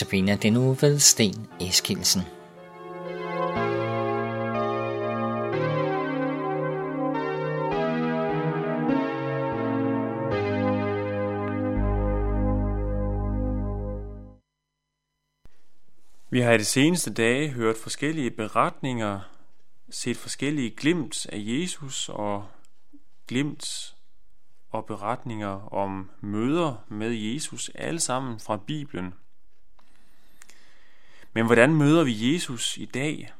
Notabene den nu ved Sten Eskilsen. Vi har i de seneste dage hørt forskellige beretninger, set forskellige glimt af Jesus og glimt og beretninger om møder med Jesus, alle sammen fra Bibelen. Men hvordan møder vi Jesus i dag?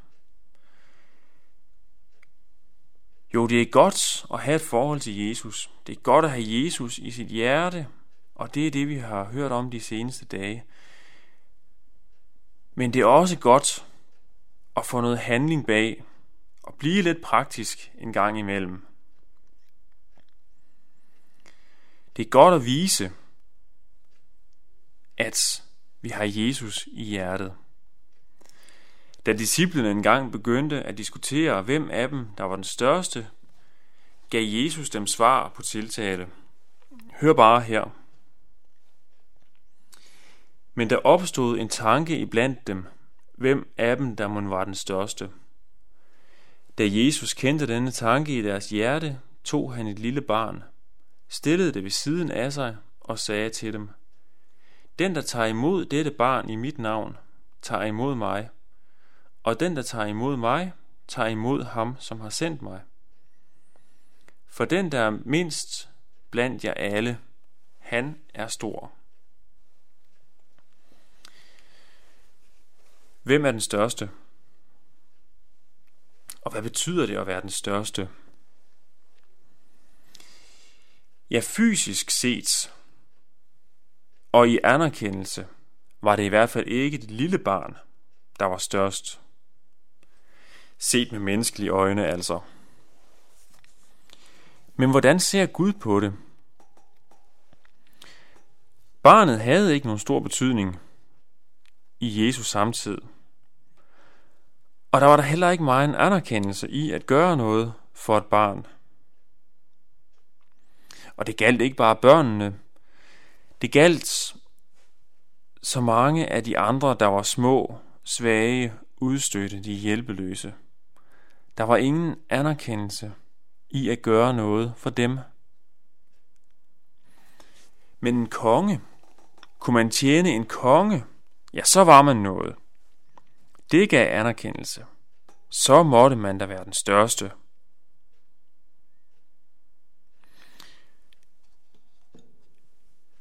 Jo, det er godt at have et forhold til Jesus. Det er godt at have Jesus i sit hjerte, og det er det, vi har hørt om de seneste dage. Men det er også godt at få noget handling bag og blive lidt praktisk en gang imellem. Det er godt at vise, at vi har Jesus i hjertet. Da disciplene engang begyndte at diskutere, hvem af dem, der var den største, gav Jesus dem svar på tiltale. Hør bare her. Men der opstod en tanke iblandt dem, hvem af dem, der må var den største. Da Jesus kendte denne tanke i deres hjerte, tog han et lille barn, stillede det ved siden af sig og sagde til dem, Den, der tager imod dette barn i mit navn, tager imod mig, og den, der tager imod mig, tager imod ham, som har sendt mig. For den, der er mindst blandt jer alle, han er stor. Hvem er den største? Og hvad betyder det at være den største? Ja, fysisk set og i anerkendelse var det i hvert fald ikke det lille barn, der var størst. Set med menneskelige øjne altså. Men hvordan ser Gud på det? Barnet havde ikke nogen stor betydning i Jesus samtid. Og der var der heller ikke meget en anerkendelse i at gøre noget for et barn. Og det galt ikke bare børnene. Det galt så mange af de andre, der var små, svage, udstødte, de hjælpeløse. Der var ingen anerkendelse i at gøre noget for dem. Men en konge, kunne man tjene en konge, ja, så var man noget. Det gav anerkendelse. Så måtte man da være den største.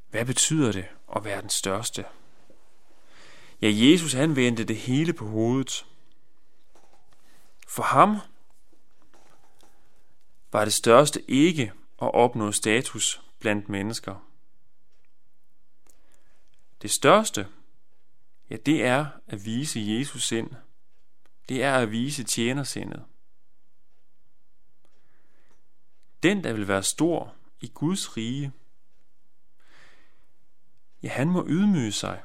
Hvad betyder det at være den største? Ja, Jesus han vendte det hele på hovedet. For ham var det største ikke at opnå status blandt mennesker. Det største, ja, det er at vise Jesus sind. Det er at vise tjenersindet. Den, der vil være stor i Guds rige, ja, han må ydmyge sig.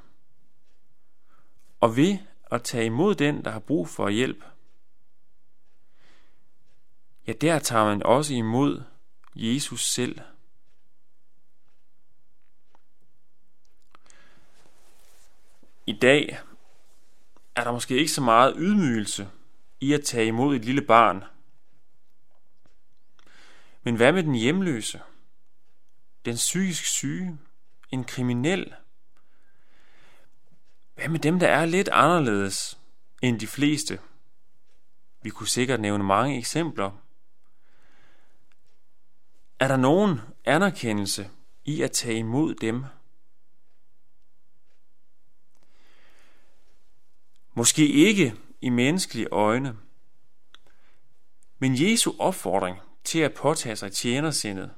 Og ved at tage imod den, der har brug for hjælp, ja, der tager man også imod Jesus selv. I dag er der måske ikke så meget ydmygelse i at tage imod et lille barn. Men hvad med den hjemløse? Den psykisk syge? En kriminel? Hvad med dem, der er lidt anderledes end de fleste? Vi kunne sikkert nævne mange eksempler er der nogen anerkendelse i at tage imod dem? Måske ikke i menneskelige øjne, men Jesu opfordring til at påtage sig tjenersindet,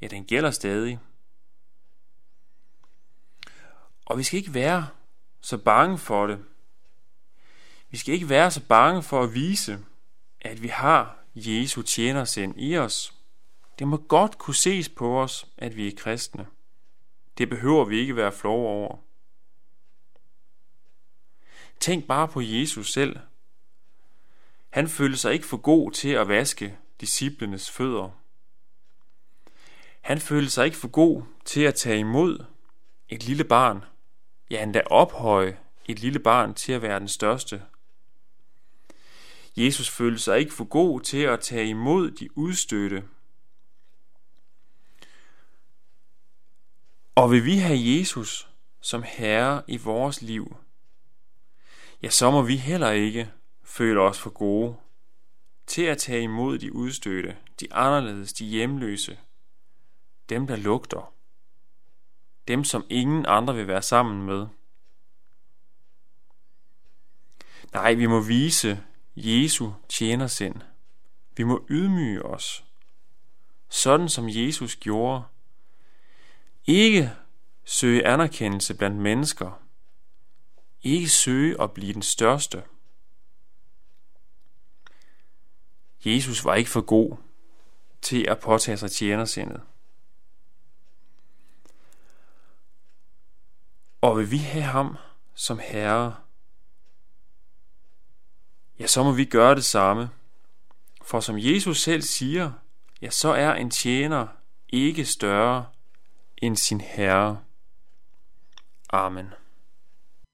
ja, den gælder stadig. Og vi skal ikke være så bange for det. Vi skal ikke være så bange for at vise, at vi har Jesu tjenersind i os. Det må godt kunne ses på os, at vi er kristne. Det behøver vi ikke være flove over. Tænk bare på Jesus selv. Han følte sig ikke for god til at vaske disciplenes fødder. Han følte sig ikke for god til at tage imod et lille barn, ja endda ophøje et lille barn til at være den største. Jesus følte sig ikke for god til at tage imod de udstødte. Og vil vi have Jesus som herre i vores liv, ja, så må vi heller ikke føle os for gode til at tage imod de udstødte, de anderledes, de hjemløse, dem der lugter, dem som ingen andre vil være sammen med. Nej, vi må vise Jesu tjenersind. Vi må ydmyge os, sådan som Jesus gjorde. Ikke søge anerkendelse blandt mennesker. Ikke søge at blive den største. Jesus var ikke for god til at påtage sig tjenersindet. Og vil vi have ham som herre, ja, så må vi gøre det samme. For som Jesus selv siger, ja, så er en tjener ikke større end sin herre. Amen.